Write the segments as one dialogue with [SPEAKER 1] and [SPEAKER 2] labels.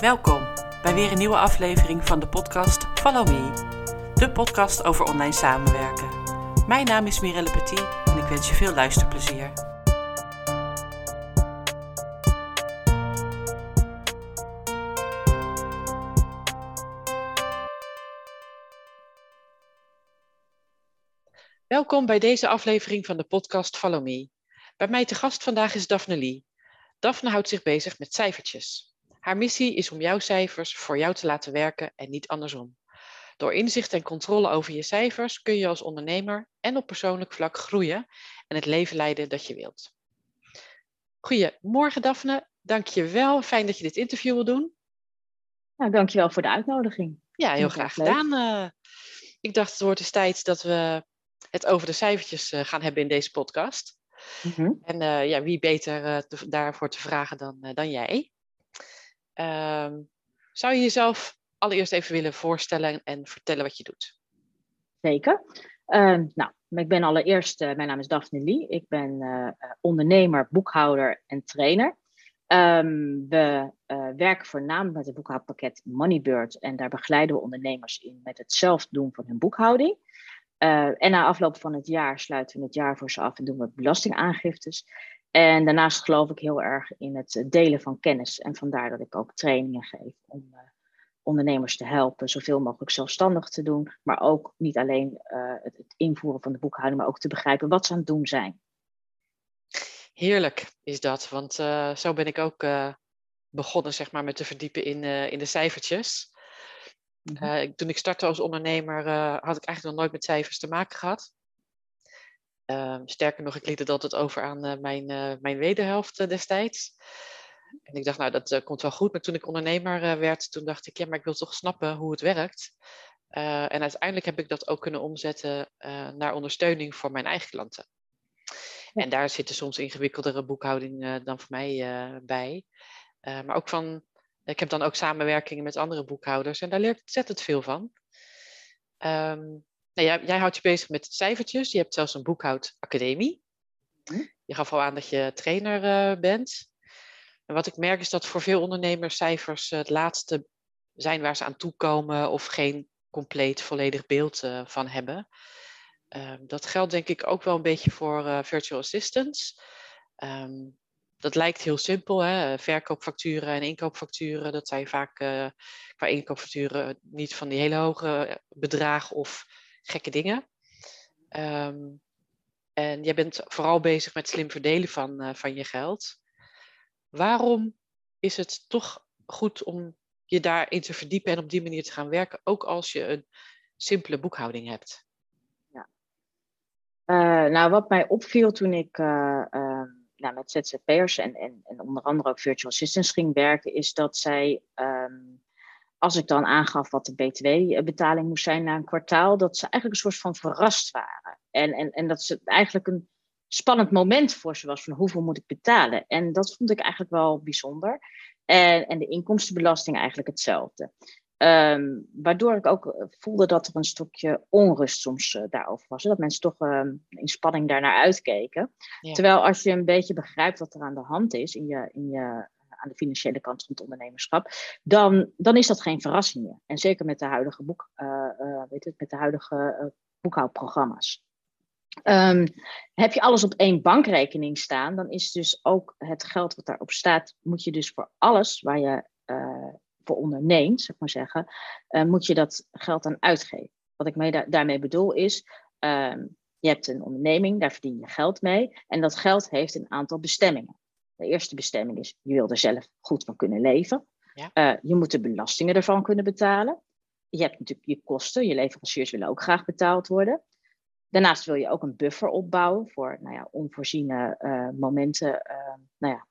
[SPEAKER 1] Welkom bij weer een nieuwe aflevering van de podcast Follow Me, de podcast over online samenwerken. Mijn naam is Mirelle Petit en ik wens je veel luisterplezier. Welkom bij deze aflevering van de podcast Follow Me. Bij mij te gast vandaag is Daphne Lee. Daphne houdt zich bezig met cijfertjes. Haar missie is om jouw cijfers voor jou te laten werken en niet andersom. Door inzicht en controle over je cijfers kun je als ondernemer en op persoonlijk vlak groeien en het leven leiden dat je wilt. Goedemorgen Daphne, dank je wel. Fijn dat je dit interview wil doen.
[SPEAKER 2] Nou, dankjewel voor de uitnodiging.
[SPEAKER 1] Ja, heel graag gedaan. Uh, ik dacht het wordt eens tijd dat we het over de cijfertjes uh, gaan hebben in deze podcast. Mm-hmm. En uh, ja, wie beter te, daarvoor te vragen dan, dan jij? Ehm, zou je jezelf allereerst even willen voorstellen en vertellen wat je doet?
[SPEAKER 2] Zeker. Uh, nou, ik ben allereerst, uh, mijn naam is Daphne Lee. Ik ben uh, ondernemer, boekhouder en trainer. Um, we werken voornamelijk met het boekhoudpakket Moneybird en daar begeleiden we ondernemers in met het zelf doen van hun boekhouding. en na afloop van het jaar sluiten we het jaar voor ze af en doen we belastingaangiftes. En daarnaast geloof ik heel erg in het delen van kennis. En vandaar dat ik ook trainingen geef om uh, ondernemers te helpen zoveel mogelijk zelfstandig te doen. Maar ook niet alleen uh, het, het, invoeren van de boekhouding, maar ook te begrijpen wat ze aan het doen zijn.
[SPEAKER 1] Heerlijk is dat, want uh, zo ben ik ook begonnen zeg maar, met te verdiepen in, in de cijfertjes. Mm -hmm. toen ik startte als ondernemer had ik eigenlijk nog nooit met cijfers te maken gehad. Um, sterker nog, ik liet het altijd over aan uh, mijn, uh, mijn wederhelft uh, destijds. En ik dacht, nou, dat komt wel goed. Maar toen ik ondernemer werd, toen dacht ik, ja, maar ik wil toch snappen hoe het werkt. en uiteindelijk heb ik dat ook kunnen omzetten naar ondersteuning voor mijn eigen klanten. En daar zitten soms ingewikkeldere boekhouding dan voor mij bij. maar ook van, ik heb dan ook samenwerkingen met andere boekhouders en daar leert het veel van. Um, nou, jij, jij, houdt je bezig met cijfertjes. Je hebt zelfs een boekhoudacademie. Mhm. Je gaf al aan dat je trainer uh, bent. En wat ik merk is dat voor veel ondernemers cijfers het laatste zijn waar ze aan toekomen of geen compleet volledig beeld uh, van hebben. Uh, dat geldt denk ik ook wel een beetje voor uh, virtual assistants. Um, dat lijkt heel simpel, hè? verkoopfacturen en inkoopfacturen. Dat zijn vaak qua inkoopfacturen niet van die hele hoge bedragen of gekke dingen. Um, en jij bent vooral bezig met slim verdelen van, uh, van je geld. Waarom is het toch goed om je daarin te verdiepen en op die manier te gaan werken, ook als je een simpele boekhouding hebt?
[SPEAKER 2] Ja. Uh, nou, wat mij opviel toen ik uh, nou, met ZZP'ers en, en, en onder andere ook virtual assistants ging werken, is dat zij um, als ik dan aangaf wat de btw-betaling moest zijn na een kwartaal, dat ze eigenlijk een soort van verrast waren. En, en, en dat het eigenlijk een spannend moment voor ze was van hoeveel moet ik betalen. En dat vond ik eigenlijk wel bijzonder. En, en de inkomstenbelasting eigenlijk hetzelfde. Um, waardoor ik ook eh, voelde dat er een stukje onrust soms uh, daarover was. Dat mensen toch uh, in spanning daarnaar uitkeken. Ja. Terwijl als je een beetje begrijpt wat er aan de hand is in je, in je aan de financiële kant van het ondernemerschap, dan, dan is dat geen verrassing meer. En zeker met de huidige, boek, uh, uh, weet het, met de huidige uh, boekhoudprogramma's. Um, heb je alles op één bankrekening staan, dan is dus ook het geld wat daarop staat, moet je dus voor alles waar je voor onderneemt, zeg maar zeggen, moet je dat geld aan uitgeven. Wat ik mee da daarmee bedoel is, um, je hebt een onderneming, daar verdien je geld mee. En dat geld heeft een aantal bestemmingen. De eerste bestemming is, je wil er zelf goed van kunnen leven. Ja. Uh, je moet de belastingen ervan kunnen betalen. Je hebt natuurlijk je kosten, je leveranciers willen ook graag betaald worden. Daarnaast wil je ook een buffer opbouwen voor nou ja, onvoorziene uh, momenten, uh, nou ja,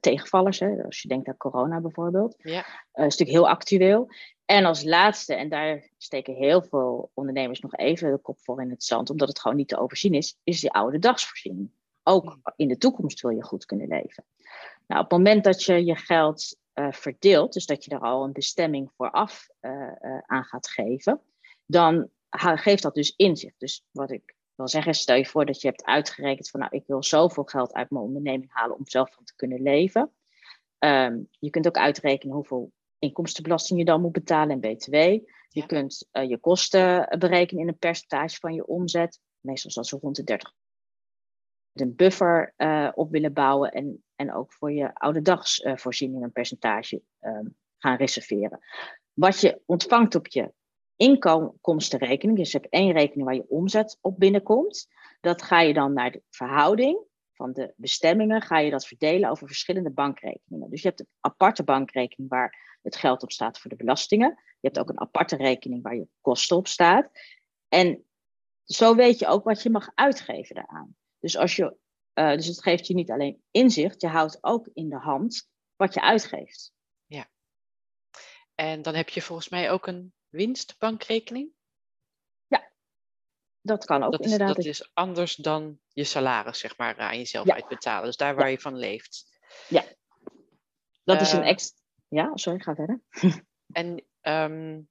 [SPEAKER 2] tegenvallers. Hè, als je denkt aan corona bijvoorbeeld. Ja. dat is natuurlijk heel actueel. En als laatste, en daar steken heel veel ondernemers nog even de kop voor in het zand, omdat het gewoon niet te overzien is, is die oude dagsvoorziening ook in de toekomst wil je goed kunnen leven. Nou, op het moment dat je je geld uh, verdeelt, dus dat je er al een bestemming vooraf uh, uh, aan gaat geven, dan geeft dat dus inzicht. Dus wat ik wil zeggen, stel je voor dat je hebt uitgerekend van, nou, ik wil zoveel geld uit mijn onderneming halen om zelf van te kunnen leven. Um, je kunt ook uitrekenen hoeveel inkomstenbelasting je dan moet betalen en btw. Je kunt je kosten berekenen in een percentage van je omzet. Meestal zal zo rond de 30 een buffer op willen bouwen en, en ook voor je oude dagsvoorziening een percentage ehm, gaan reserveren. Wat je ontvangt op je inkomstenrekening, dus je hebt één rekening waar je omzet op binnenkomt, dat ga je dan naar de verhouding van de bestemmingen, ga je dat verdelen over verschillende bankrekeningen. Dus je hebt een aparte bankrekening waar het geld op staat voor de belastingen. Je hebt ook een aparte rekening waar je kosten op staat. En zo weet je ook wat je mag uitgeven daaraan. Dus, als je, uh, dus het geeft je niet alleen inzicht, je houdt ook in de hand wat je uitgeeft.
[SPEAKER 1] En dan heb je volgens mij ook een winstbankrekening.
[SPEAKER 2] Ja, dat kan ook
[SPEAKER 1] dat
[SPEAKER 2] inderdaad.
[SPEAKER 1] Is, dat is anders dan je salaris, zeg maar, aan jezelf uitbetalen. Dus daar waar je van leeft.
[SPEAKER 2] Ja, dat is een eh, extra. Ja, sorry, ga verder.
[SPEAKER 1] en um,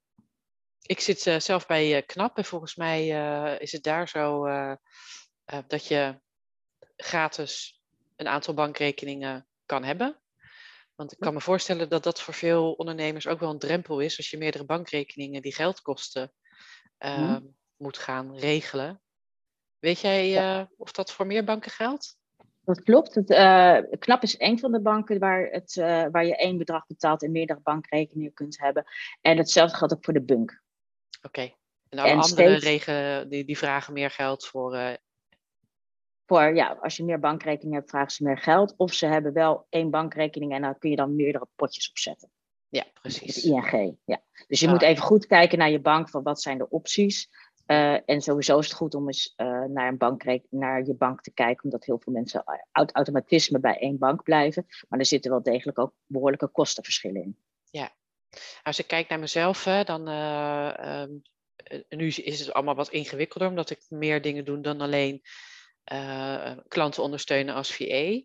[SPEAKER 1] ik zit uh, zelf bij uh, KNAP en volgens mij is het daar zo dat je gratis een aantal bankrekeningen kan hebben. Want ik kan me voorstellen dat dat voor veel ondernemers ook wel een drempel is als je meerdere bankrekeningen die geldkosten uh, moet gaan regelen. Weet jij uh, of dat voor meer banken geldt?
[SPEAKER 2] Dat klopt. Het, uh, KNAP is een van de banken waar, het, uh, waar je één bedrag betaalt en meerdere bankrekeningen kunt hebben. En hetzelfde geldt ook voor de bunk.
[SPEAKER 1] Oké. Okay. En alle en andere steeds... regen, die, die vragen meer geld voor
[SPEAKER 2] voor, ja, als je meer bankrekeningen hebt, vragen ze meer geld. Of ze hebben wel één bankrekening en dan kun je dan meerdere potjes opzetten.
[SPEAKER 1] Ja, precies.
[SPEAKER 2] ING, ja. Dus je moet even goed kijken naar je bank, van wat zijn de opties. Uh, en sowieso is het goed om eens uh, naar, een bankrekening, naar je bank te kijken, omdat heel veel mensen uit automatisme bij één bank blijven. Maar er zitten wel degelijk ook behoorlijke kostenverschillen in.
[SPEAKER 1] Ja, als ik kijk naar mezelf, hè, dan uh, um, nu is het allemaal wat ingewikkelder, omdat ik meer dingen doe dan alleen uh, klanten ondersteunen als VA.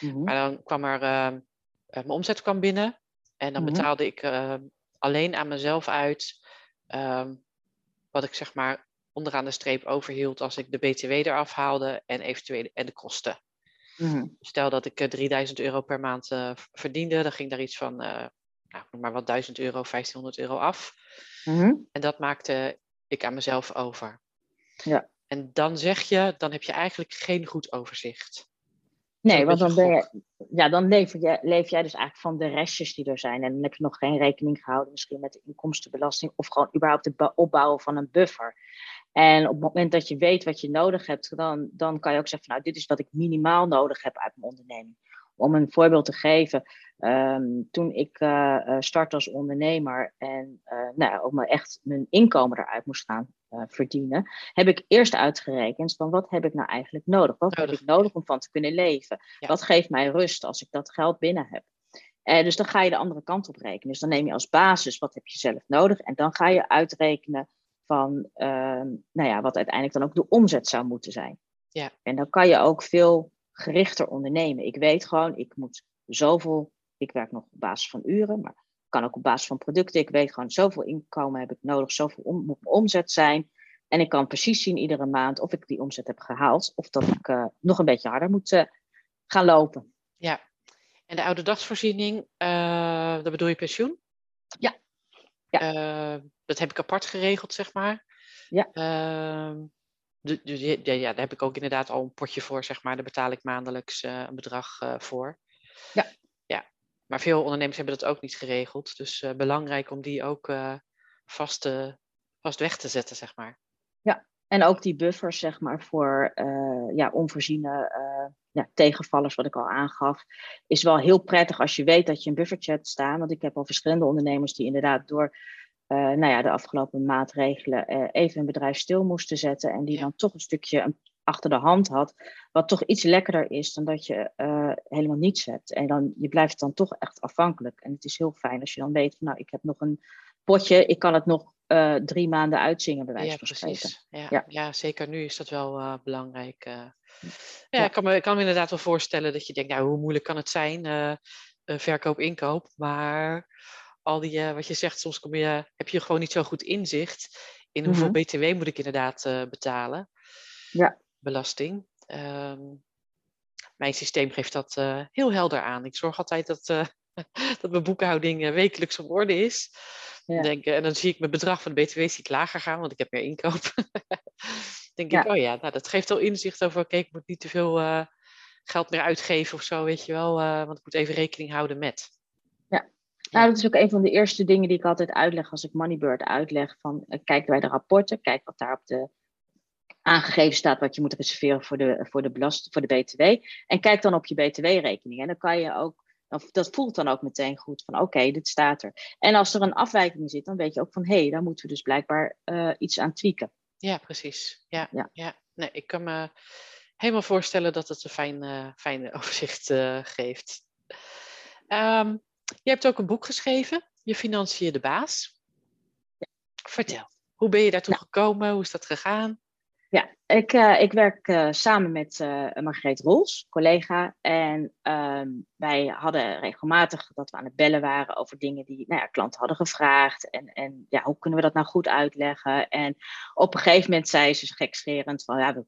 [SPEAKER 1] Mhm. Maar dan kwam er, uh, mijn omzet kwam binnen en dan mhm. betaalde ik uh, alleen aan mezelf uit ehm, wat ik zeg maar onderaan de streep overhield als ik de BTW eraf haalde en eventueel en de kosten. Mhm. Stel dat ik 3000 euro per maand verdiende, dan ging daar iets van, nou, maar wat 1000 euro, 1500 euro af. En dat maakte ik aan mezelf over.
[SPEAKER 2] Ja.
[SPEAKER 1] En dan zeg je, dan heb je eigenlijk geen goed overzicht.
[SPEAKER 2] Nee, want dan, ben je, ja, dan leef, je, leef jij dus eigenlijk van de restjes die er zijn. En dan heb je nog geen rekening gehouden, misschien met de inkomstenbelasting. Of gewoon überhaupt het opbouwen van een buffer. En op het moment dat je weet wat je nodig hebt, dan, dan kan je ook zeggen: van, Nou, dit is wat ik minimaal nodig heb uit mijn onderneming. Om een voorbeeld te geven, ehm, toen ik uh, startte als ondernemer en uh, nou, ook maar echt mijn inkomen eruit moest gaan verdienen, heb ik eerst uitgerekend van wat heb ik nou eigenlijk nodig? Wat heb ik nodig om van te kunnen leven? Wat geeft mij rust als ik dat geld binnen heb? Dus dan ga je de andere kant op rekenen. Dus dan neem je als basis wat heb je zelf nodig en dan ga je uitrekenen van ehm, nou ja, wat uiteindelijk dan ook de omzet zou moeten zijn.
[SPEAKER 1] Ja.
[SPEAKER 2] En dan kan je ook veel gerichter ondernemen. Ik weet gewoon, ik moet zoveel, ik werk nog op basis van uren, maar kan ook op basis van producten. Ik weet gewoon, zoveel inkomen heb ik nodig, zoveel om, moet mijn omzet zijn. En ik kan precies zien iedere maand of ik die omzet heb gehaald of dat ik uh, nog een beetje harder moet uh, gaan lopen.
[SPEAKER 1] Ja, en de oude dagsvoorziening, uh, dat bedoel je pensioen?
[SPEAKER 2] Ja. ja.
[SPEAKER 1] dat heb ik apart geregeld, zeg maar.
[SPEAKER 2] Ja.
[SPEAKER 1] Ehm, dus ja, ja, daar heb ik ook inderdaad al een potje voor, zeg maar. Daar betaal ik maandelijks een bedrag voor.
[SPEAKER 2] Ja.
[SPEAKER 1] Maar veel ondernemers hebben dat ook niet geregeld. Dus uh, belangrijk om die ook vast, vast weg te zetten, zeg maar.
[SPEAKER 2] Ja, en ook die buffers, zeg maar, voor ja, onvoorziene ja, tegenvallers, wat ik al aangaf, is wel heel prettig als je weet dat je een buffertje hebt staan. Want ik heb al verschillende ondernemers die inderdaad door uh, nou ja, de afgelopen maatregelen even een bedrijf stil moesten zetten. En die dan toch een stukje achter de hand had. Wat toch iets lekkerder is dan dat je uh, helemaal niets hebt. En dan, je blijft dan toch echt afhankelijk. En het is heel fijn als je dan weet van nou, ik heb nog een potje, ik kan het nog drie maanden uitzingen, bij wijze
[SPEAKER 1] ja,
[SPEAKER 2] van spreken.
[SPEAKER 1] Ja, ja. ja, zeker nu is dat wel belangrijk. Ja, ja, Ik, kan me, ik kan me inderdaad wel voorstellen dat je denkt, nou, hoe moeilijk kan het zijn? verkoop, inkoop. Maar al die, wat je zegt, soms kom je, heb je gewoon niet zo goed inzicht in hoeveel mm -hmm. BTW moet ik inderdaad betalen.
[SPEAKER 2] Ja.
[SPEAKER 1] Belasting. Um, mijn systeem geeft dat uh, heel helder aan. Ik zorg altijd dat dat mijn boekhouding wekelijks op orde is. Ja. Denk, en dan zie ik mijn bedrag van de BTW zie ik lager gaan, want ik heb meer inkoop. denk ik, oh ja, nou, dat geeft al inzicht over, oké, ik moet niet te veel geld meer uitgeven of zo, weet je wel. Want ik moet even rekening houden met.
[SPEAKER 2] Ja. Nou, dat is ook een van de eerste dingen die ik altijd uitleg als ik Moneybird uitleg. Van, kijk bij de rapporten, kijk wat daar op de aangegeven staat wat je moet reserveren voor de, voor de, belast, voor de BTW. En kijk dan op je BTW-rekening. En dan kan je ook, dat voelt dan ook meteen goed van oké, dit staat er. En als er een afwijking zit, dan weet je ook van hé, hey, daar moeten we dus blijkbaar uh, iets aan tweaken.
[SPEAKER 1] Ja, precies. Ja, ja. ja. Nee, ik kan me helemaal voorstellen dat het een fijn, uh, fijn overzicht uh, geeft. Um, je hebt ook een boek geschreven, Je Financiën de Baas. Ja. Vertel, hoe ben je daartoe nou. gekomen? Hoe is dat gegaan?
[SPEAKER 2] Ja, ik, uh, ik werk uh, samen met uh, Margreet Rols, collega. En ehm, wij hadden regelmatig dat we aan het bellen waren over dingen die nou ja, klanten hadden gevraagd. En, en ja, hoe kunnen we dat nou goed uitleggen? En op een gegeven moment zei ze gekscherend van ja,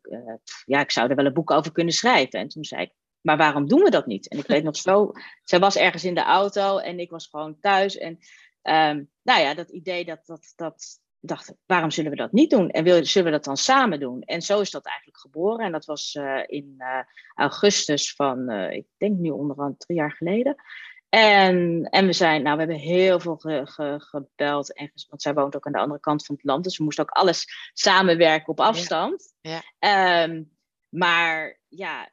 [SPEAKER 2] ja, ik zou er wel een boek over kunnen schrijven. En toen zei ik, maar waarom doen we dat niet? En ik weet nog zo, zij was ergens in de auto en ik was gewoon thuis. En um, nou ja, dat idee dat, dat, dat, dacht, waarom zullen we dat niet doen? En wil, zullen we dat dan samen doen? En zo is dat eigenlijk geboren. En dat was uh, in uh, augustus van, uh, ik denk nu onderhand drie jaar geleden. En, en we zijn, nou, we hebben heel veel ge, ge, gebeld. En, want zij woont ook aan de andere kant van het land. Dus we moesten ook alles samenwerken op afstand. Ja. ja. Um, maar ja,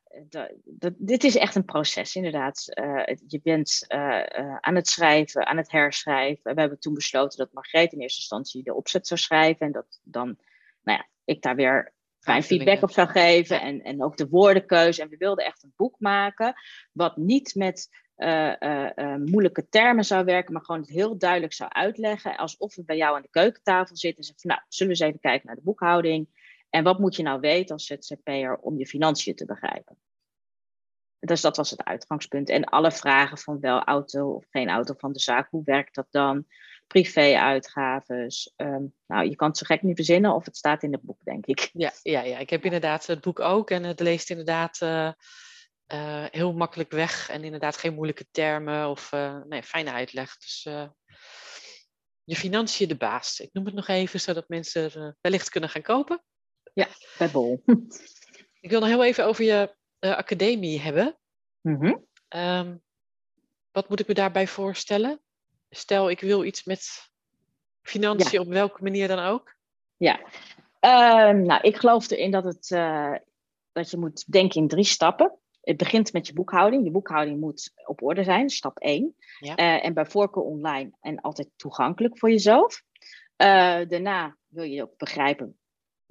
[SPEAKER 2] dit is echt een proces, inderdaad. Uh, je bent uh, uh, aan het schrijven, aan het herschrijven. We hebben toen besloten dat Margreet in eerste instantie de opzet zou schrijven. En dat dan, nou ja, ik daar weer fijn feedback op zou geven. En, en ook de woordenkeuze. En we wilden echt een boek maken, wat niet met moeilijke termen zou werken, maar gewoon het heel duidelijk zou uitleggen. Alsof we bij jou aan de keukentafel zitten en zeggen: Nou, zullen we eens even kijken naar de boekhouding? En wat moet je nou weten als ZZP'er om je financiën te begrijpen? Dus dat was het uitgangspunt. En alle vragen van wel auto of geen auto van de zaak, hoe werkt dat dan? Privé-uitgaves. Um, nou, je kan het zo gek niet verzinnen of het staat in het boek, denk ik.
[SPEAKER 1] Ja, ja, ja. ik heb inderdaad het boek ook en het leest inderdaad uh, uh, heel makkelijk weg. En inderdaad geen moeilijke termen of uh, nee, fijne uitleg. Dus je financiën de baas. Ik noem het nog even, zodat mensen wellicht kunnen gaan kopen.
[SPEAKER 2] Ja, bij Bol.
[SPEAKER 1] Ik wil nog heel even over je uh, academie hebben.
[SPEAKER 2] Mm
[SPEAKER 1] um, wat moet ik me daarbij voorstellen? Stel, ik wil iets met financiën, op welke manier dan ook?
[SPEAKER 2] Ja, uh, nou, ik geloof erin dat, het, uh, dat je moet denken in drie stappen. Het begint met je boekhouding. Je boekhouding moet op orde zijn, stap 1. Ja. Uh, en bij voorkeur online en altijd toegankelijk voor jezelf. daarna wil je ook begrijpen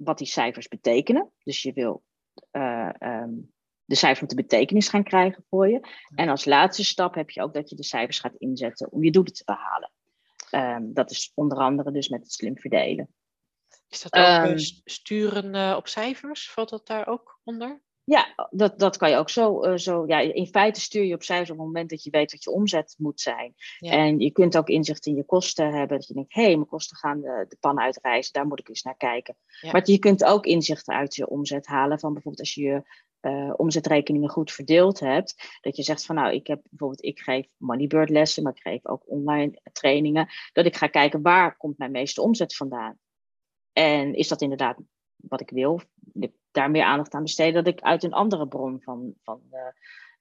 [SPEAKER 2] wat die cijfers betekenen. Dus je wil uh, um, de cijfers met de betekenis gaan krijgen voor je. En als laatste stap heb je ook dat je de cijfers gaat inzetten om je doelen te behalen. Um, dat is onder andere dus met het slim verdelen.
[SPEAKER 1] Is dat ook um, sturen uh, op cijfers? Valt dat daar ook onder?
[SPEAKER 2] Ja, dat, dat kan je ook zo, uh, zo. Ja, in feite stuur je op cijfers op het moment dat je weet wat je omzet moet zijn. Ja. En je kunt ook inzicht in je kosten hebben. Dat je denkt, hé, hey, mijn kosten gaan de, de pan uitreizen. Daar moet ik eens naar kijken. Ja. Maar je kunt ook inzichten uit je omzet halen. Van bijvoorbeeld als je je uh, omzetrekeningen goed verdeeld hebt. Dat je zegt van nou, ik heb bijvoorbeeld, ik geef Moneybird lessen, maar ik geef ook online trainingen. Dat ik ga kijken waar komt mijn meeste omzet vandaan. En is dat inderdaad wat ik wil? daar meer aandacht aan besteden, dat ik uit een andere bron van, van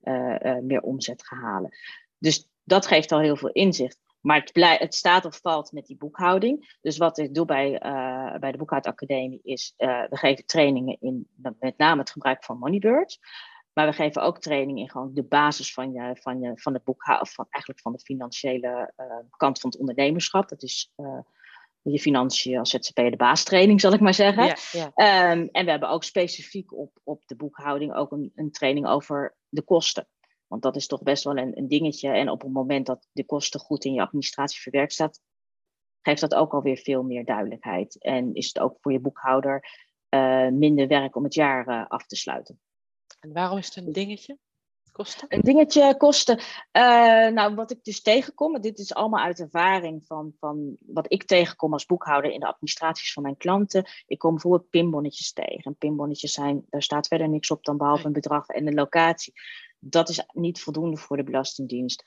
[SPEAKER 2] uh, uh, meer omzet ga halen. Dus dat geeft al heel veel inzicht. Maar het, blij, het staat of valt met die boekhouding. Dus wat ik doe bij, bij de Boekhoudacademie is, we geven trainingen in met name het gebruik van Moneybird. Maar we geven ook training in gewoon de basis van, je, van, je, van het boekhouden, van, eigenlijk van de financiële kant van het ondernemerschap. Dat is je financiën als ZZP de baastraining, zal ik maar zeggen. Ja, ja. Um, en we hebben ook specifiek op, op de boekhouding ook een, een training over de kosten. Want dat is toch best wel een, een dingetje. En op het moment dat de kosten goed in je administratie verwerkt staat, geeft dat ook alweer veel meer duidelijkheid. En is het ook voor je boekhouder uh, minder werk om het jaar uh, af te sluiten.
[SPEAKER 1] En waarom is het een dingetje? Kosten?
[SPEAKER 2] Een dingetje kosten. Uh, nou, wat ik dus tegenkom, dit is allemaal uit ervaring van, van wat ik tegenkom als boekhouder in de administraties van mijn klanten. Ik kom bijvoorbeeld pinbonnetjes tegen. En pinbonnetjes zijn, daar staat verder niks op dan behalve een bedrag en een locatie. Dat is niet voldoende voor de Belastingdienst.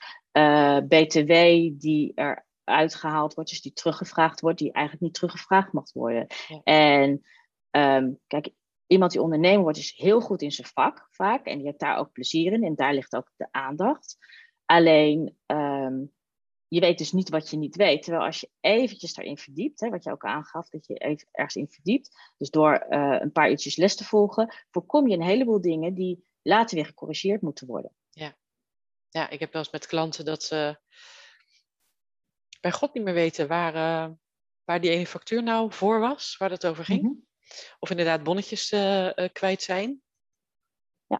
[SPEAKER 2] BTW die er uitgehaald wordt, dus die teruggevraagd wordt, die eigenlijk niet teruggevraagd mag worden. En ehm, kijk, iemand die ondernemer wordt, is heel goed in zijn vak vaak. En die heeft daar ook plezier in. En daar ligt ook de aandacht. Alleen, ehm, je weet dus niet wat je niet weet. Terwijl als je eventjes daarin verdiept, hè, wat je ook aangaf, dat je even ergens in verdiept. Dus door uh, een paar uurtjes les te volgen, voorkom je een heleboel dingen die later weer gecorrigeerd moeten worden.
[SPEAKER 1] Ja, ja ik heb wel eens met klanten dat ze bij God niet meer weten waar, uh, waar die ene factuur nou voor was, waar het over ging. Mhm. Of inderdaad bonnetjes uh, kwijt zijn. Ja.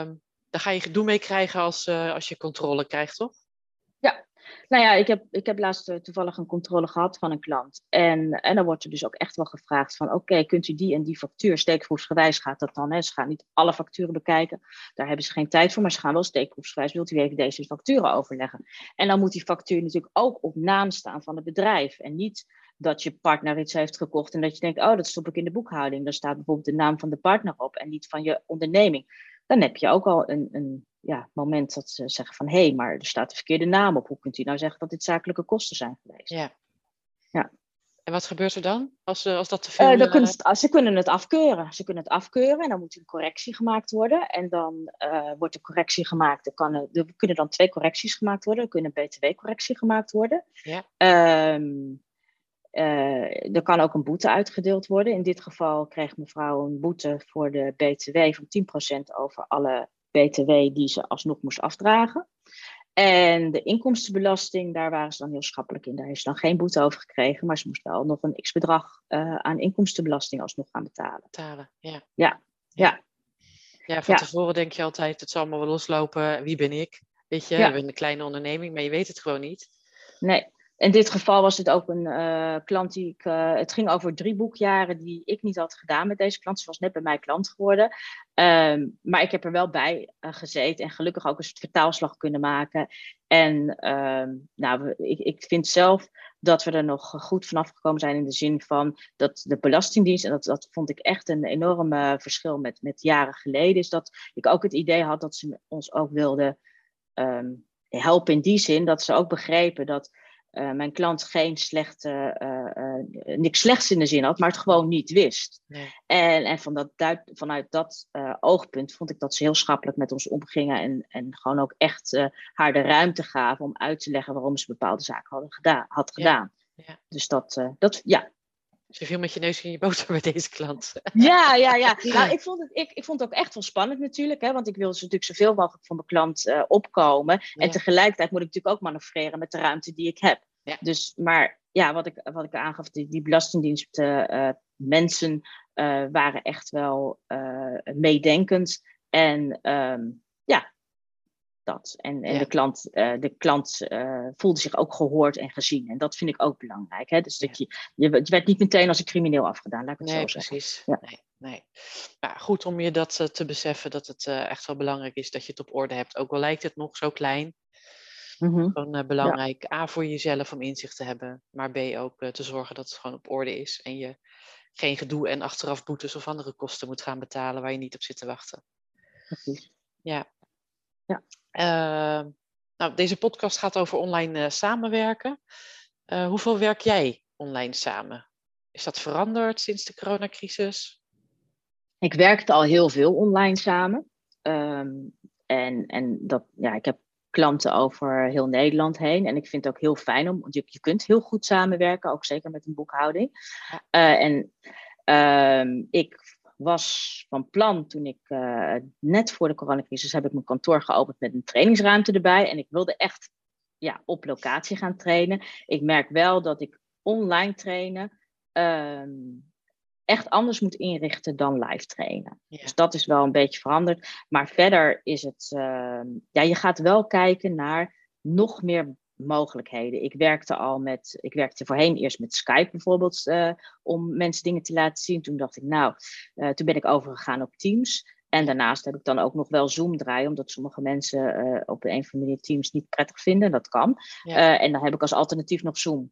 [SPEAKER 1] Um, daar ga je gedoe mee krijgen als, als je controle krijgt, toch?
[SPEAKER 2] Ja, nou ja, ik heb, ik heb laatst toevallig een controle gehad van een klant. En, en dan wordt er dus ook echt wel gevraagd van... oké, kunt u die en die factuur, steekproefsgewijs gaat dat dan. Hè? Ze gaan niet alle facturen bekijken. Daar hebben ze geen tijd voor, maar ze gaan wel steekproefsgewijs. Wilt u even deze facturen overleggen? En dan moet die factuur natuurlijk ook op naam staan van het bedrijf. En niet dat je partner iets heeft gekocht en dat je denkt, oh, dat stop ik in de boekhouding. Daar staat bijvoorbeeld de naam van de partner op en niet van je onderneming. Dan heb je ook al een, een ja, moment dat ze zeggen van, hé, hey, maar er staat de verkeerde naam op. Hoe kunt u nou zeggen dat dit zakelijke kosten zijn geweest?
[SPEAKER 1] Ja. ja. En wat gebeurt er dan als, als dat te veel...
[SPEAKER 2] Uh, dan kunnen ze, ze, kunnen het afkeuren. Ze kunnen het afkeuren en dan moet een correctie gemaakt worden. En dan uh, wordt de correctie gemaakt. Er, kan, er kunnen dan twee correcties gemaakt worden. Er kunnen een btw-correctie gemaakt worden. Ja. Um, uh, er kan ook een boete uitgedeeld worden. In dit geval kreeg mevrouw een boete voor de BTW van 10% over alle BTW die ze alsnog moest afdragen. En de inkomstenbelasting, daar waren ze dan heel schappelijk in. Daar heeft ze dan geen boete over gekregen, maar ze moest wel nog een x-bedrag uh, aan inkomstenbelasting alsnog gaan betalen.
[SPEAKER 1] Betalen, ja.
[SPEAKER 2] Ja, ja.
[SPEAKER 1] Ja, van tevoren denk je altijd, het zal allemaal wel loslopen. Wie ben ik? Weet je, ja. we hebben een kleine onderneming, maar je weet het gewoon niet.
[SPEAKER 2] Nee, in dit geval was het ook een uh, klant die ik. Uh, het ging over drie boekjaren die ik niet had gedaan met deze klant. Ze was net bij mij klant geworden. Um, maar ik heb er wel bij uh, gezeten en gelukkig ook een soort vertaalslag kunnen maken. En um, nou, ik, ik vind zelf dat we er nog goed vanaf gekomen zijn in de zin van dat de Belastingdienst, en dat, dat vond ik echt een enorm verschil met, met jaren geleden, is dat ik ook het idee had dat ze ons ook wilden um, helpen in die zin dat ze ook begrepen dat uh, mijn klant geen slechte, uh, uh, niks slechts in de zin had, maar het gewoon niet wist. Nee. En, en van dat, vanuit dat oogpunt vond ik dat ze heel schappelijk met ons omgingen en, en gewoon ook echt haar de ruimte gaven om uit te leggen waarom ze bepaalde zaken hadden gedaan, had gedaan. Ja. Ja. Dus dat, dat, ja,
[SPEAKER 1] dus je viel met je neus in je boter met deze klant.
[SPEAKER 2] Ja, ja, ja. Nou, ik, vond het, ik, ik vond het ook echt wel spannend natuurlijk. Hè, want ik wilde natuurlijk zoveel mogelijk van mijn klant uh, opkomen. En tegelijkertijd moet ik natuurlijk ook manoeuvreren met de ruimte die ik heb. Ja. Dus, maar ja, wat ik, wat ik aangaf, die, die belastingdienst uh, mensen uh, waren echt wel meedenkend. En um, ja, dat. En, en de klant, uh, de klant uh, voelde zich ook gehoord en gezien. En dat vind ik ook belangrijk. Hè? Dus dat je, je, werd niet meteen als een crimineel afgedaan, laat ik het
[SPEAKER 1] nee,
[SPEAKER 2] zo
[SPEAKER 1] precies.
[SPEAKER 2] zeggen.
[SPEAKER 1] Nee, nee. Maar goed om je dat uh, te beseffen, dat het echt wel belangrijk is dat je het op orde hebt. Ook al lijkt het nog zo klein. Mm -hmm. Gewoon belangrijk. A, voor jezelf om inzicht te hebben. Maar B, ook te zorgen dat het gewoon op orde is. En je geen gedoe en achteraf boetes of andere kosten moet gaan betalen waar je niet op zit te wachten.
[SPEAKER 2] Precies.
[SPEAKER 1] Ja. Ja. Uh, nou, deze podcast gaat over online uh, samenwerken. Uh, hoeveel werk jij online samen? Is dat veranderd sinds de coronacrisis?
[SPEAKER 2] Ik werkte al heel veel online samen. Um, en en dat, ja, ik heb klanten over heel Nederland heen. En ik vind het ook heel fijn om, want je, je kunt heel goed samenwerken, ook zeker met een boekhouding. Ja. en um, ik was van plan toen ik uh, net voor de coronacrisis heb ik mijn kantoor geopend met een trainingsruimte erbij. En ik wilde echt ja, op locatie gaan trainen. Ik merk wel dat ik online trainen um, echt anders moet inrichten dan live trainen. Ja. Dus dat is wel een beetje veranderd. Maar verder is het, uh, ja, je gaat wel kijken naar nog meer mogelijkheden. Ik werkte al met, ik werkte voorheen eerst met Skype bijvoorbeeld, uh, om mensen dingen te laten zien. Toen dacht ik, nou, uh, toen ben ik overgegaan op Teams. En daarnaast heb ik dan ook nog wel Zoom draaien, omdat sommige mensen uh, op een of andere manier Teams niet prettig vinden. Dat kan. Ja. en dan heb ik als alternatief nog Zoom.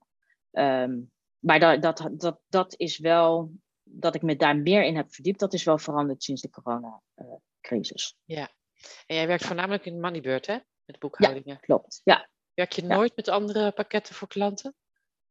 [SPEAKER 2] Um, maar dat, dat, dat, dat is wel, dat ik me daar meer in heb verdiept, dat is wel veranderd sinds de coronacrisis.
[SPEAKER 1] ja. En jij werkt voornamelijk in Moneybird, hè? Met boekhoudingen.
[SPEAKER 2] Klopt, ja.
[SPEAKER 1] Werk je nooit met andere pakketten voor klanten?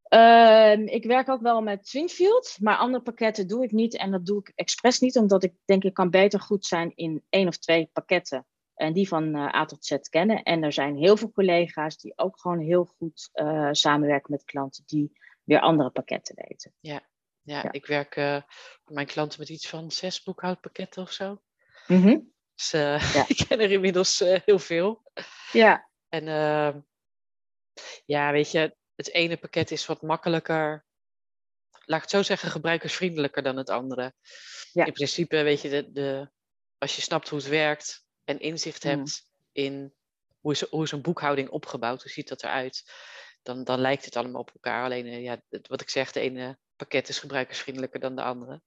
[SPEAKER 2] Ehm, ik werk ook wel met Twinfield, maar andere pakketten doe ik niet. En dat doe ik expres niet, omdat ik denk ik kan beter goed zijn in één of twee pakketten. En die van uh, A tot Z kennen. En er zijn heel veel collega's die ook gewoon heel goed uh, samenwerken met klanten die weer andere pakketten weten.
[SPEAKER 1] Ja, ja, ja. ik werk uh, voor mijn klanten met iets van zes boekhoudpakketten of zo.
[SPEAKER 2] Mm -hmm.
[SPEAKER 1] Dus ja. ik ken er inmiddels heel veel.
[SPEAKER 2] Ja.
[SPEAKER 1] En ehm, ja, weet je, het ene pakket is wat makkelijker, laat ik het zo zeggen, gebruikersvriendelijker dan het andere.
[SPEAKER 2] Ja.
[SPEAKER 1] In principe, weet je, de, de, als je snapt hoe het werkt en inzicht
[SPEAKER 2] Mm.
[SPEAKER 1] hebt in hoe is, hoe is een boekhouding opgebouwd, hoe ziet dat eruit, dan, dan lijkt het allemaal op elkaar. Alleen, eh, ja, wat ik zeg, de ene pakket is gebruikersvriendelijker dan de andere.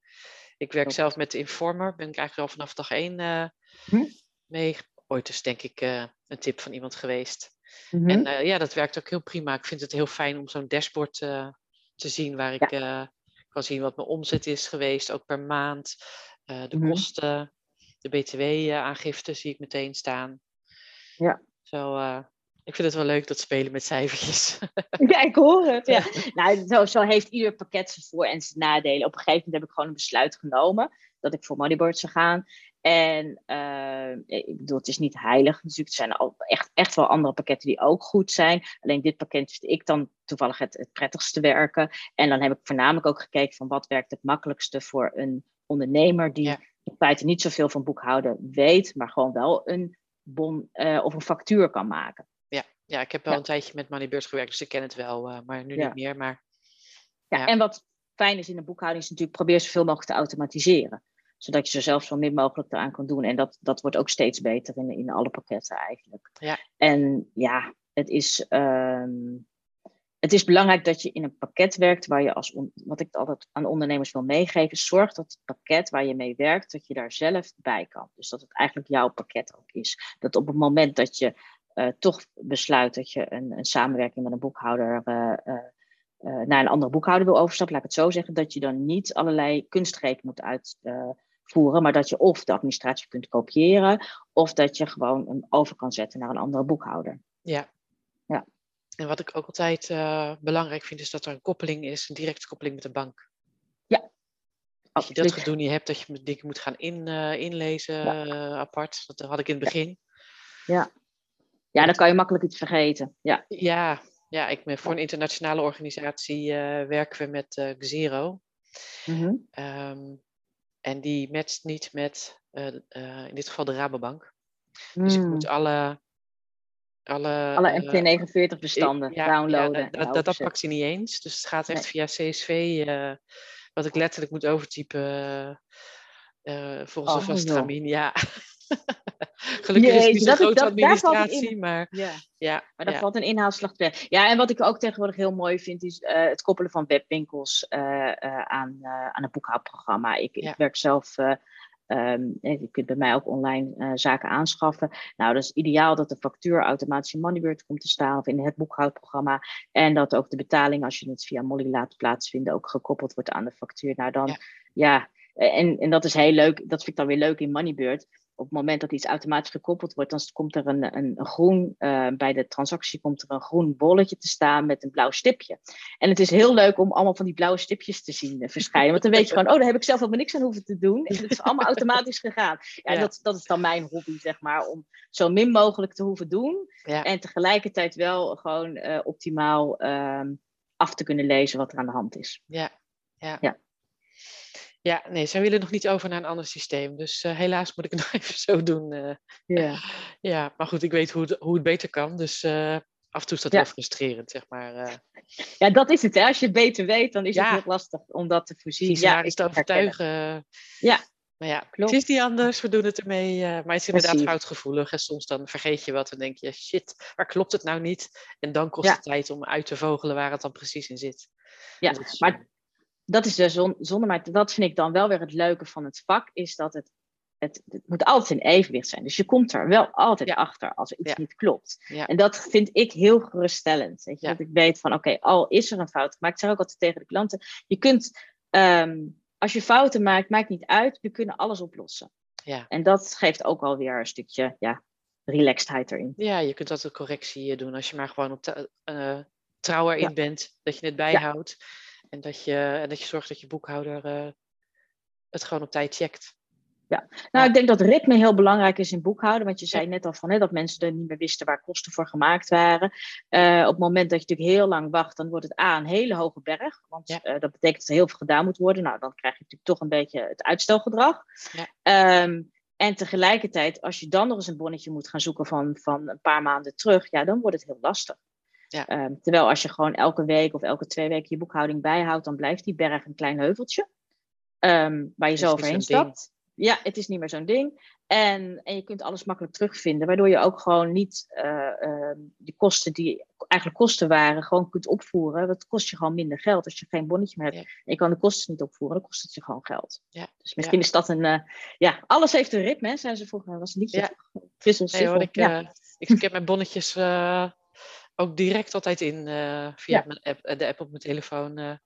[SPEAKER 1] Ik werk zelf met de Informer, ben ik eigenlijk al vanaf dag één eh,
[SPEAKER 2] Hm.
[SPEAKER 1] mee. Ooit is denk ik eh, een tip van iemand geweest. En eh, ja, dat werkt ook heel prima. Ik vind het heel fijn om zo'n dashboard eh, te zien waar ik eh, kan zien wat mijn omzet is geweest, ook per maand. De
[SPEAKER 2] Mhm.
[SPEAKER 1] kosten, de btw-aangifte zie ik meteen staan.
[SPEAKER 2] Ja.
[SPEAKER 1] Zo, ik vind het wel leuk dat spelen met cijfertjes.
[SPEAKER 2] Ja, ik hoor het. Ja. Nou, zo, zo heeft ieder pakket zijn voor- en zijn nadelen. Op een gegeven moment heb ik gewoon een besluit genomen dat ik voor Moneyboard zou gaan. En eh, ik bedoel, het is niet heilig. Natuurlijk, er zijn al echt, echt wel andere pakketten die ook goed zijn. Alleen dit pakket vind ik dan toevallig het, het prettigste werken. En dan heb ik voornamelijk ook gekeken van wat werkt het makkelijkste voor een ondernemer die
[SPEAKER 1] Ja.
[SPEAKER 2] in feite niet zoveel van boekhouden weet, maar gewoon wel een bon eh, of een factuur kan maken.
[SPEAKER 1] ja, ik heb wel
[SPEAKER 2] Ja.
[SPEAKER 1] een tijdje met Moneybird gewerkt, dus ik ken het wel, eh, maar nu
[SPEAKER 2] Ja.
[SPEAKER 1] niet meer. Maar
[SPEAKER 2] Ja,
[SPEAKER 1] Ja.
[SPEAKER 2] En wat fijn is in de boekhouding is natuurlijk probeer zoveel mogelijk te automatiseren. Zodat je er zelf zo min mogelijk eraan kan doen. En dat, dat wordt ook steeds beter in, in alle pakketten eigenlijk.
[SPEAKER 1] Ja.
[SPEAKER 2] En ja, het is, ehm, het is belangrijk dat je in een pakket werkt waar je als, on- wat ik altijd aan ondernemers wil meegeven, zorg dat het pakket waar je mee werkt, dat je daar zelf bij kan. Dus dat het eigenlijk jouw pakket ook is. Dat op het moment dat je eh, toch besluit dat je een, een samenwerking met een boekhouder eh, eh, naar een andere boekhouder wil overstappen, laat ik het zo zeggen, dat je dan niet allerlei kunstgrepen moet uitvoeren, maar dat je of de administratie kunt kopiëren, of dat je gewoon hem over kan zetten naar een andere boekhouder.
[SPEAKER 1] ja.
[SPEAKER 2] Ja.
[SPEAKER 1] En wat ik ook altijd eh, belangrijk vind, is dat er een koppeling is, een directe koppeling met de bank. Dat je dat gedoe niet hebt, dat je dingen moet gaan in, eh, inlezen eh, apart. Dat had ik in het begin.
[SPEAKER 2] Ja, dan kan je makkelijk iets vergeten. Ja,
[SPEAKER 1] Ja, ja ik ben voor een internationale organisatie werken we met Xero.
[SPEAKER 2] Mhm.
[SPEAKER 1] Ehm, en die matcht niet met, eh, eh, in dit geval de Rabobank. Dus ik
[SPEAKER 2] Mm.
[SPEAKER 1] moet alle... Alle,
[SPEAKER 2] Alle
[SPEAKER 1] eh,
[SPEAKER 2] MT49 bestanden
[SPEAKER 1] ja, ja,
[SPEAKER 2] downloaden.
[SPEAKER 1] dat- dat, dat, pakt hij niet eens. Dus het gaat echt
[SPEAKER 2] Nee.
[SPEAKER 1] via CSV, eh, wat ik letterlijk moet overtypen eh, eh, volgens
[SPEAKER 2] Oh,
[SPEAKER 1] termijn. Ja. Gelukkig is het niet zo'n
[SPEAKER 2] dat
[SPEAKER 1] grote
[SPEAKER 2] dat- in.
[SPEAKER 1] administratie, maar
[SPEAKER 2] Ja.
[SPEAKER 1] ja.
[SPEAKER 2] Maar
[SPEAKER 1] ja.
[SPEAKER 2] valt een inhaalslag te werken. Ja, en wat ik ook tegenwoordig heel mooi vind, is eh, het koppelen van webwinkels eh, eh, aan, aan een boekhoudprogramma. Ik,
[SPEAKER 1] Ja.
[SPEAKER 2] ik werk zelf, eh, ehm, eh, je kunt bij mij ook online zaken aanschaffen. Nou, dat is ideaal dat de factuur automatisch in Moneybird komt te staan of in het boekhoudprogramma. En dat ook de betaling, als je het via Molly laat plaatsvinden, ook gekoppeld wordt aan de factuur. Nou, dan
[SPEAKER 1] Ja.
[SPEAKER 2] ja, en, en dat is heel leuk. Dat vind ik dan weer leuk in Moneybird op het moment dat iets automatisch gekoppeld wordt, dan komt er een, een, een groen, eh, bij de transactie komt er een groen bolletje te staan met een blauw stipje. En het is heel leuk om allemaal van die blauwe stipjes te zien eh, verschijnen. Want dan weet je gewoon, oh, daar heb ik zelf helemaal niks aan hoeven te doen. En het is allemaal automatisch gegaan. Ja,
[SPEAKER 1] Ja.
[SPEAKER 2] Dat, dat is dan mijn hobby, zeg maar, om zo min mogelijk te hoeven doen.
[SPEAKER 1] Ja.
[SPEAKER 2] En tegelijkertijd wel gewoon eh, optimaal ehm, af te kunnen lezen wat er aan de hand is.
[SPEAKER 1] Ja, ja.
[SPEAKER 2] Ja.
[SPEAKER 1] Ja, nee, zij willen nog niet over naar een ander systeem. Dus eh, helaas moet ik het nog even zo doen. eh.
[SPEAKER 2] Ja.
[SPEAKER 1] ja, maar goed, ik weet hoe het, hoe het beter kan. Dus eh, af en toe is dat
[SPEAKER 2] Ja.
[SPEAKER 1] heel frustrerend, zeg maar.
[SPEAKER 2] ja, dat is het. Hè. Als je het beter weet, dan is
[SPEAKER 1] Ja.
[SPEAKER 2] het heel lastig om dat te voorzien.
[SPEAKER 1] visionarisch
[SPEAKER 2] ik
[SPEAKER 1] te overtuigen.
[SPEAKER 2] Ja.
[SPEAKER 1] Maar ja,
[SPEAKER 2] Klopt.
[SPEAKER 1] het is niet anders. We doen het ermee. maar het is inderdaad
[SPEAKER 2] Precies.
[SPEAKER 1] foutgevoelig. En soms dan vergeet je wat en denk je, shit, waar klopt het nou niet? En dan kost
[SPEAKER 2] Ja.
[SPEAKER 1] het tijd om uit te vogelen waar het dan precies in zit.
[SPEAKER 2] Ja,
[SPEAKER 1] is,
[SPEAKER 2] maar dat is de zon, zonde. Maar dat vind ik dan wel weer het leuke van het vak, is dat het, het, het moet altijd in evenwicht zijn. Dus je komt er wel altijd
[SPEAKER 1] Ja.
[SPEAKER 2] achter als er iets
[SPEAKER 1] Ja.
[SPEAKER 2] niet klopt.
[SPEAKER 1] Ja.
[SPEAKER 2] En dat vind ik heel geruststellend. Weet je? Dat ik weet van, oké, al is er een fout gemaakt. Ik zeg ook altijd tegen de klanten, je kunt, ehm, als je fouten maakt, maakt niet uit. We kunnen alles oplossen.
[SPEAKER 1] ja.
[SPEAKER 2] En dat geeft ook alweer een stukje ja, relaxedheid erin.
[SPEAKER 1] Ja, je kunt altijd correctie eh, doen als je maar gewoon op de, uh, trouw erin bent. Dat je het bijhoudt. En, dat je, en dat je zorgt dat je boekhouder eh, het gewoon op tijd checkt.
[SPEAKER 2] Nou,
[SPEAKER 1] Ja.
[SPEAKER 2] ik denk dat ritme heel belangrijk is in boekhouden. Want je zei net al van hè, dat mensen er niet meer wisten waar kosten voor gemaakt waren. Eh, op het moment dat je natuurlijk heel lang wacht, dan wordt het A een hele hoge berg. Want
[SPEAKER 1] Ja.
[SPEAKER 2] eh, dat betekent dat er heel veel gedaan moet worden. Nou, dan krijg je natuurlijk toch een beetje het uitstelgedrag.
[SPEAKER 1] Ja.
[SPEAKER 2] Ehm, en tegelijkertijd, als je dan nog eens een bonnetje moet gaan zoeken van, van een paar maanden terug, ja, dan wordt het heel lastig.
[SPEAKER 1] Ja.
[SPEAKER 2] Ehm, terwijl als je gewoon elke week of elke twee weken je boekhouding bijhoudt, dan blijft die berg een klein heuveltje. ehm, waar je zo
[SPEAKER 1] niet
[SPEAKER 2] overheen
[SPEAKER 1] ding.
[SPEAKER 2] stapt. Ja, het is niet meer zo'n ding. En, en je kunt alles makkelijk terugvinden, waardoor je ook gewoon niet eh, ehm, die kosten die eigenlijk kosten waren, gewoon kunt opvoeren. Dat kost je gewoon minder geld als je geen bonnetje meer hebt.
[SPEAKER 1] Ja.
[SPEAKER 2] En je kan de kosten niet opvoeren, dan kost het je gewoon geld.
[SPEAKER 1] Ja.
[SPEAKER 2] Dus misschien is dat een, eh, ja, alles heeft een ritme, hè, zei ze vroeger. Was een liedje.
[SPEAKER 1] Ja. Nee hoor, ik,
[SPEAKER 2] ja.
[SPEAKER 1] eh, ik, ik heb mijn bonnetjes ook direct altijd in eh, via
[SPEAKER 2] Ja.
[SPEAKER 1] mijn app, eh, de app op mijn telefoon. eh.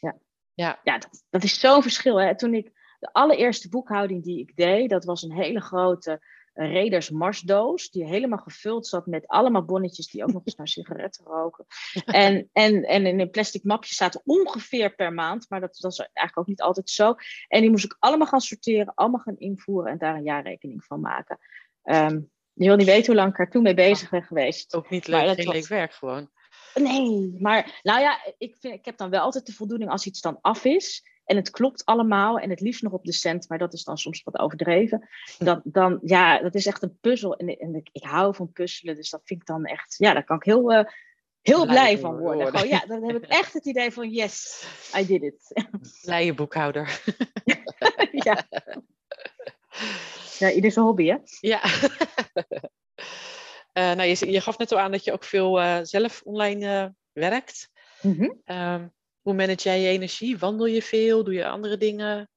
[SPEAKER 2] Ja.
[SPEAKER 1] ja,
[SPEAKER 2] ja, dat, dat is zo'n verschil. Hè. Toen ik de allereerste boekhouding die ik deed, dat was een hele grote Reders Marsdoos, die helemaal gevuld zat met allemaal bonnetjes die ook nog eens naar sigaretten roken. En, en, en in een plastic mapje zaten ongeveer per maand, maar dat, dat is eigenlijk ook niet altijd zo. En die moest ik allemaal gaan sorteren, allemaal gaan invoeren en daar een jaarrekening van maken. Ehm, je wil niet weten hoe lang ik er toen mee bezig ben geweest.
[SPEAKER 1] ook niet leuk, geen
[SPEAKER 2] was-
[SPEAKER 1] leuk werk gewoon.
[SPEAKER 2] Nee, maar nou ja, ik, vind, ik heb dan wel altijd de voldoening als iets dan af is. En het klopt allemaal en het liefst nog op de cent, maar dat is dan soms wat overdreven. Dan, dan ja, dat is echt een puzzel. En, en ik, ik hou van puzzelen, dus dat vind ik dan echt, ja, daar kan ik heel, eh, heel
[SPEAKER 1] Blij
[SPEAKER 2] blij
[SPEAKER 1] van
[SPEAKER 2] van worden.
[SPEAKER 1] worden.
[SPEAKER 2] Gewoon, ja, dan heb ik echt het idee van, yes, I did it.
[SPEAKER 1] Blije boekhouder.
[SPEAKER 2] ja. ja, ieder zijn hobby, hè?
[SPEAKER 1] Ja. Eh, nou, je, je gaf net al aan dat je ook veel eh, zelf online eh, werkt.
[SPEAKER 2] Mhm.
[SPEAKER 1] Ehm, hoe manage jij je energie? Wandel je veel? Doe je andere dingen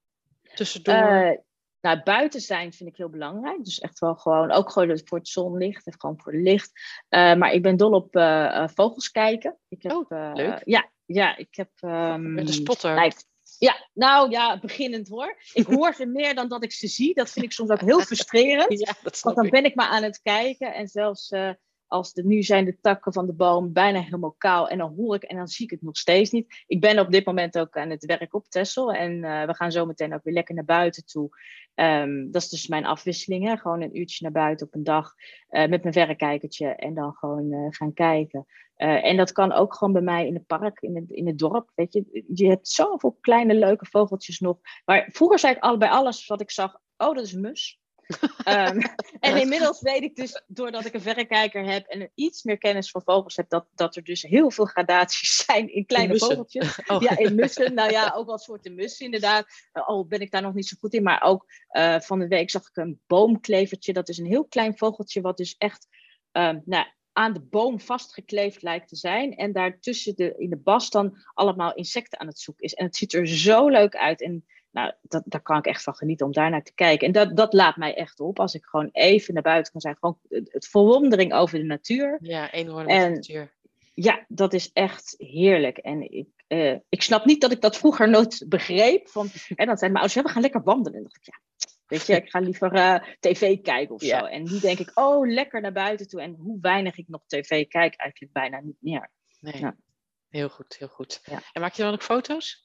[SPEAKER 1] tussendoor?
[SPEAKER 2] Nou, buiten zijn vind ik heel belangrijk. Dus echt wel gewoon, ook gewoon voor het zonlicht en gewoon voor het licht. Maar ik ben dol op vogels kijken. Ik heb,
[SPEAKER 1] Oh, leuk.
[SPEAKER 2] Ja, ja, ik heb... ehm,
[SPEAKER 1] Met een spotter.
[SPEAKER 2] Ja, nou ja, beginnend hoor. Ik hoor ze meer dan dat ik ze zie. Dat vind ik soms ook heel frustrerend.
[SPEAKER 1] ja, dat
[SPEAKER 2] Want dan ben ik maar aan het kijken. En zelfs eh, als de, nu zijn de takken van de boom bijna helemaal kaal. En dan hoor ik en dan zie ik het nog steeds niet. Ik ben op dit moment ook aan het werk op Texel. En eh, we gaan zo meteen ook weer lekker naar buiten toe. Ehm, dat is dus mijn afwisseling. Hè? Gewoon een uurtje naar buiten op een dag. eh, met mijn verrekijkertje. En dan gewoon gaan kijken. Eh, en dat kan ook gewoon bij mij in het park, in het, in het dorp. Weet je, je hebt zoveel kleine leuke vogeltjes nog. Maar vroeger zei ik al bij alles wat ik zag: oh, dat is een mus. Ehm, en inmiddels weet ik dus, doordat ik een verrekijker heb en iets meer kennis van vogels heb, dat, dat er dus heel veel gradaties zijn in kleine vogeltjes.
[SPEAKER 1] Oh.
[SPEAKER 2] Ja, in mussen. Nou ja, ook wel soorten mussen inderdaad. Al ben ik daar nog niet zo goed in. Maar ook eh, van de week zag ik een boomklevertje. Dat is een heel klein vogeltje wat dus echt ehm, nou, aan de boom vastgekleefd lijkt te zijn. En daartussen de, in de bas dan allemaal insecten aan het zoeken is. En het ziet er zo leuk uit. En nou, dat, daar kan ik echt van genieten om daar naar te kijken. En dat, dat laat mij echt op als ik gewoon even naar buiten kan zijn. Gewoon het, verwondering over de natuur.
[SPEAKER 1] Ja, eenhoorn
[SPEAKER 2] En-
[SPEAKER 1] met de natuur.
[SPEAKER 2] Ja, dat is echt heerlijk. En ik, eh, ik snap niet dat ik dat vroeger nooit begreep. Van, en dan zeiden mijn ouders, ja, we gaan lekker wandelen. En dan dacht ik, ja, weet je, ik ga liever eh, tv kijken of
[SPEAKER 1] Ja.
[SPEAKER 2] zo. En nu denk ik, oh, lekker naar buiten toe. En hoe weinig ik nog tv kijk, eigenlijk bijna niet meer.
[SPEAKER 1] Nee.
[SPEAKER 2] ja.
[SPEAKER 1] Heel goed, heel goed.
[SPEAKER 2] Ja.
[SPEAKER 1] En maak je dan ook foto's?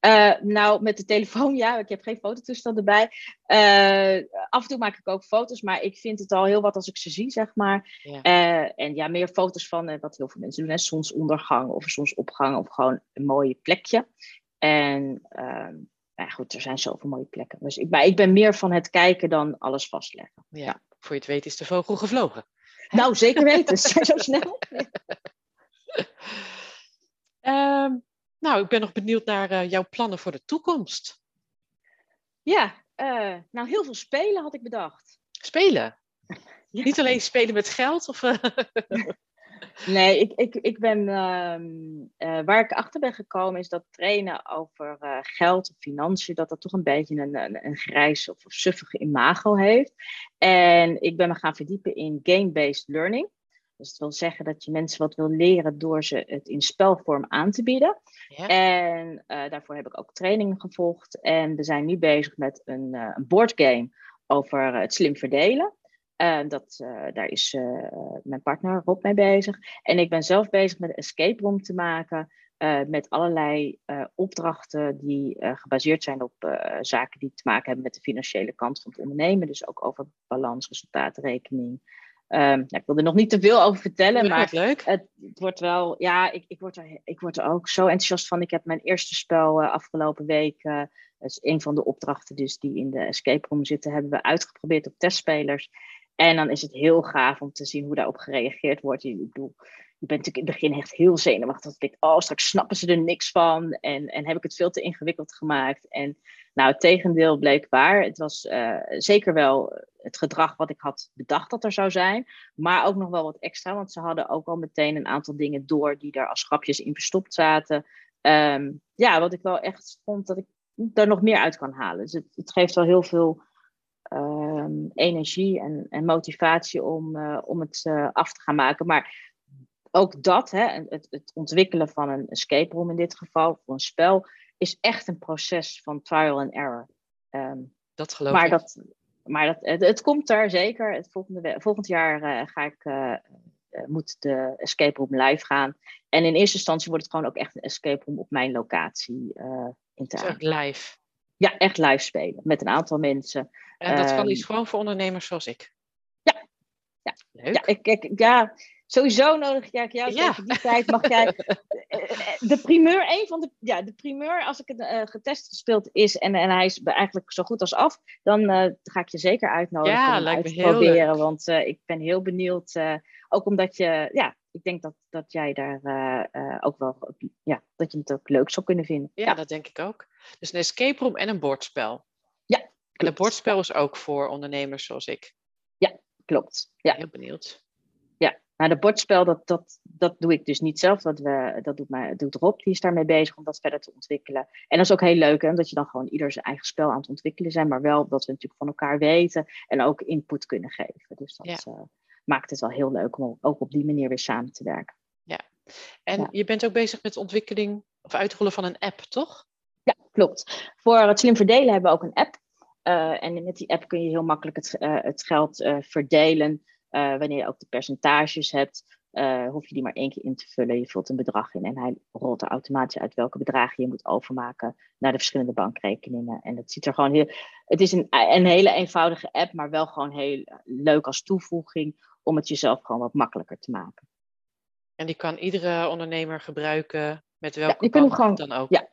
[SPEAKER 2] Eh, nou, met de telefoon, ja, ik heb geen fototoestel erbij. Eh, af en toe maak ik ook foto's, maar ik vind het al heel wat als ik ze zie, zeg maar.
[SPEAKER 1] Ja.
[SPEAKER 2] En ja, meer foto's van wat heel veel mensen doen, hè, zonsondergang of zonsopgang of gewoon een mooi plekje. En ehm, nou ja, goed, er zijn zoveel mooie plekken. Dus ik, maar ik ben meer van het kijken dan alles vastleggen.
[SPEAKER 1] Ja. Voor je het weet is de vogel gevlogen.
[SPEAKER 2] Nou, zeker weten, ze zijn zo snel.
[SPEAKER 1] Ehm, nou, ik ben nog benieuwd naar eh, jouw plannen voor de toekomst.
[SPEAKER 2] Ja, eh, nou heel veel spelen had ik bedacht.
[SPEAKER 1] Spelen.
[SPEAKER 2] Ja.
[SPEAKER 1] Niet alleen spelen met geld? Of, eh,
[SPEAKER 2] Nee, ik, ik, ik ben, ehm, eh, waar ik achter ben gekomen is dat trainen over eh, geld of financiën, dat dat toch een beetje een, een, een grijs of, of suffige imago heeft. En ik ben me gaan verdiepen in game-based learning. Dus dat wil zeggen dat je mensen wat wil leren door ze het in spelvorm aan te bieden. Ja. En daarvoor heb ik ook trainingen gevolgd. En we zijn nu bezig met een, een boardgame over het slim verdelen. Uh, dat, uh, daar is uh, mijn partner Rob mee bezig. En ik ben zelf bezig met een escape room te maken. met allerlei opdrachten die gebaseerd zijn op zaken die te maken hebben met de financiële kant van het ondernemen. Dus ook over balans, resultaatrekening. Um, nou, ik wil er nog niet te veel over vertellen, maar
[SPEAKER 1] leuk.
[SPEAKER 2] Het, het, wordt wel, ja, ik, ik, word er, ik word er ook zo enthousiast van. Ik heb mijn eerste spel afgelopen week, dat is een van de opdrachten dus die in de escape room zitten, hebben we uitgeprobeerd op testspelers. En dan is het heel gaaf om te zien hoe daarop gereageerd wordt. Ik bedoel, je bent natuurlijk in het begin echt heel zenuwachtig. Ik denk, oh, straks snappen ze er niks van. En, en heb ik het veel te ingewikkeld gemaakt. En nou, het tegendeel bleek waar. Het was uh, zeker wel het gedrag wat ik had bedacht dat er zou zijn. Maar ook nog wel wat extra. Want ze hadden ook al meteen een aantal dingen door die daar als grapjes in verstopt zaten. Um, ja, wat ik wel echt vond dat ik daar nog meer uit kan halen. Dus het, het geeft wel heel veel um, energie en, en, motivatie om, uh, om het uh, af te gaan maken. Maar ook dat, hè, het, het, ontwikkelen van een escape room in dit geval, voor een spel, is echt een proces van trial and error. Um,
[SPEAKER 1] dat geloof
[SPEAKER 2] maar
[SPEAKER 1] ik.
[SPEAKER 2] Dat, maar dat, het, het komt er zeker. Het volgende, volgend jaar uh, ga ik, moet de escape room live gaan. En in eerste instantie wordt het gewoon ook echt een escape room op mijn locatie in te
[SPEAKER 1] live.
[SPEAKER 2] Ja, echt live spelen met een aantal mensen.
[SPEAKER 1] En dat kan iets gewoon voor ondernemers zoals ik.
[SPEAKER 2] Ja, ja. Leuk. Ja, ik, ik, ja sowieso nodig ja, ik jou ja. tegen die tijd mag jij de primeur, een van de, ja, de primeur als ik het uh, getest gespeeld is en, en hij is eigenlijk zo goed als af, dan uh, ga ik je zeker uitnodigen
[SPEAKER 1] ja,
[SPEAKER 2] om
[SPEAKER 1] lijkt
[SPEAKER 2] uit
[SPEAKER 1] te
[SPEAKER 2] proberen, want uh, ik ben heel benieuwd, ook omdat je, ja, ik denk dat, dat jij daar ook wel, ja, dat je het ook leuk zou kunnen vinden.
[SPEAKER 1] Ja, ja, dat denk ik ook. Dus een escape room en een bordspel.
[SPEAKER 2] Ja,
[SPEAKER 1] en het bordspel is ook voor ondernemers zoals ik.
[SPEAKER 2] Ja, klopt. Ja.
[SPEAKER 1] Heel benieuwd.
[SPEAKER 2] Ja, nou, de bordspel, dat, dat, dat doe ik dus niet zelf. Dat, we, dat doet, mij, doet Rob, die is daarmee bezig om dat verder te ontwikkelen. En dat is ook heel leuk, hè, dat je dan gewoon ieder zijn eigen spel aan het ontwikkelen zijn. Maar wel dat we natuurlijk van elkaar weten en ook input kunnen geven. Dus dat ja. uh, maakt het wel heel leuk om ook op die manier weer samen te werken.
[SPEAKER 1] Ja, en ja. je bent ook bezig met de ontwikkeling of uitrollen van een app, toch?
[SPEAKER 2] Ja, klopt. Voor het slim verdelen hebben we ook een app. Uh, en met die app kun je heel makkelijk het, uh, het geld uh, verdelen. wanneer je ook de percentages hebt, hoef je die maar één keer in te vullen. Je vult een bedrag in en hij rolt er automatisch uit welke bedragen je moet overmaken naar de verschillende bankrekeningen. En het ziet er gewoon heel. Het is een, een hele eenvoudige app, maar wel gewoon heel leuk als toevoeging om het jezelf gewoon wat makkelijker te maken.
[SPEAKER 1] En die kan iedere ondernemer gebruiken met welke
[SPEAKER 2] ja, bank
[SPEAKER 1] gewoon, dan ook?
[SPEAKER 2] Ja,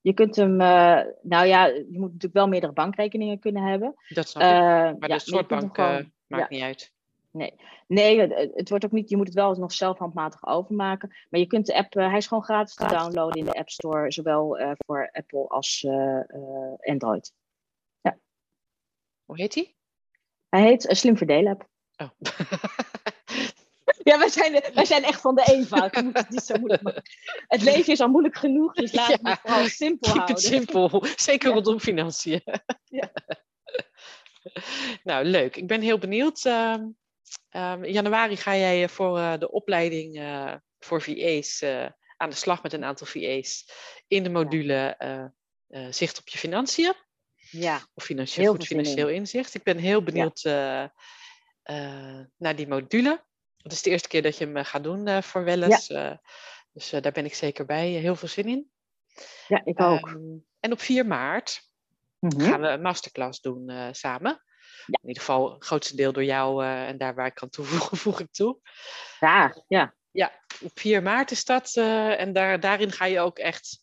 [SPEAKER 2] je kunt hem, uh, nou ja, je moet natuurlijk wel meerdere bankrekeningen kunnen hebben.
[SPEAKER 1] Dat snap ik. Uh, maar ja, de soort bank gewoon, maakt ja. niet uit.
[SPEAKER 2] Nee, nee het, het, wordt ook niet, je moet het wel nog zelf handmatig overmaken. Maar je kunt de app, uh, hij is gewoon gratis te downloaden in de App Store, zowel voor Apple als Android. Ja.
[SPEAKER 1] Hoe heet hij?
[SPEAKER 2] Hij heet Slim Verdelen App.
[SPEAKER 1] Oh.
[SPEAKER 2] Ja, wij zijn, wij zijn echt van de eenvoud. Je moet het niet zo moeilijk maken. Het leven is al moeilijk genoeg, dus laten we het vooral simpel
[SPEAKER 1] keep
[SPEAKER 2] houden.
[SPEAKER 1] Het simpel, zeker rondom financiën.
[SPEAKER 2] Ja.
[SPEAKER 1] nou, leuk. Ik ben heel benieuwd. Um, um, in januari ga jij voor uh, de opleiding uh, voor VA's aan de slag met een aantal VA's in de module Zicht op je financiën.
[SPEAKER 2] Ja.
[SPEAKER 1] Of financieel, goed financieel inzicht. Ik ben heel benieuwd ja. Naar die module. Het is de eerste keer dat je hem gaat doen uh, voor Welles. Ja. Uh, dus uh, daar ben ik zeker bij. Heel veel zin in.
[SPEAKER 2] Ja, ik ook.
[SPEAKER 1] Um, en op 4 maart mm -hmm. gaan we een masterclass doen samen. Ja. In ieder geval het grootste deel door jou en daar waar ik kan toevoegen, voeg ik toe.
[SPEAKER 2] Ja, ja.
[SPEAKER 1] Ja, op 4 maart is dat. en daar, daarin ga je ook echt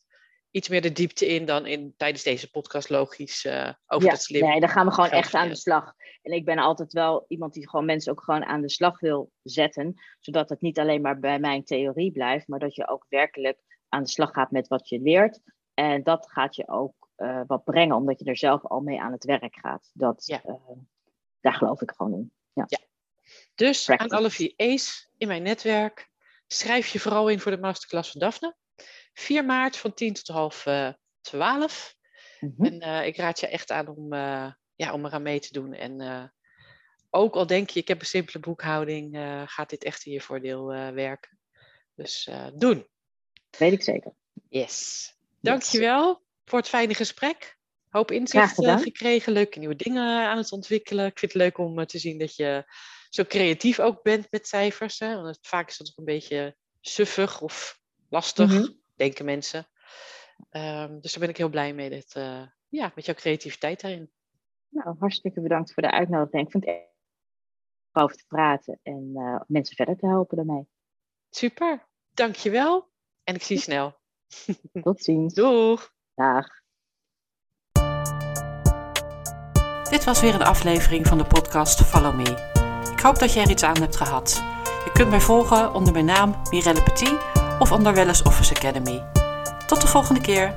[SPEAKER 1] iets meer de diepte in dan in, tijdens deze podcast logisch uh, over
[SPEAKER 2] ja,
[SPEAKER 1] dat slim.
[SPEAKER 2] Nee, dan gaan we gewoon echt aan de slag. En ik ben altijd wel iemand die gewoon mensen ook gewoon aan de slag wil zetten. Zodat het niet alleen maar bij mijn theorie blijft, maar dat je ook werkelijk aan de slag gaat met wat je leert. En dat gaat je ook uh, wat brengen, omdat je er zelf al mee aan het werk gaat. Dat,
[SPEAKER 1] ja.
[SPEAKER 2] uh, daar geloof ik gewoon in. Ja.
[SPEAKER 1] ja. Dus Practice. aan alle VA's in mijn netwerk, schrijf je vooral in voor de masterclass van Daphne. 4 maart van 10 tot half uh, 12. Mm -hmm. En uh, ik raad je echt aan om, uh, ja, om eraan mee te doen. En ook al denk je, ik heb een simpele boekhouding, gaat dit echt in je voordeel werken. Dus doen.
[SPEAKER 2] Weet ik zeker.
[SPEAKER 1] Yes. Dankjewel yes. voor het fijne gesprek. Hoop inzicht gekregen, leuke nieuwe dingen aan het ontwikkelen. Ik vind het leuk om te zien dat je zo creatief ook bent met cijfers. Hè? Want vaak is dat ook een beetje suffig of lastig, mm -hmm. Denken mensen. Um, dus daar ben ik heel blij mee, dit, ja, met jouw creativiteit daarin.
[SPEAKER 2] Nou, hartstikke bedankt voor de uitnodiging. Ik vind het over te praten en uh, mensen verder te helpen daarmee.
[SPEAKER 1] Super, dankjewel. En ik zie je snel.
[SPEAKER 2] Tot ziens.
[SPEAKER 1] Doeg.
[SPEAKER 2] Dag.
[SPEAKER 1] Dit was weer een aflevering van de podcast Follow Me. Ik hoop dat je er iets aan hebt gehad. Je kunt mij volgen onder mijn naam Mirelle Petit of onder Wellness Office Academy. Tot de volgende keer.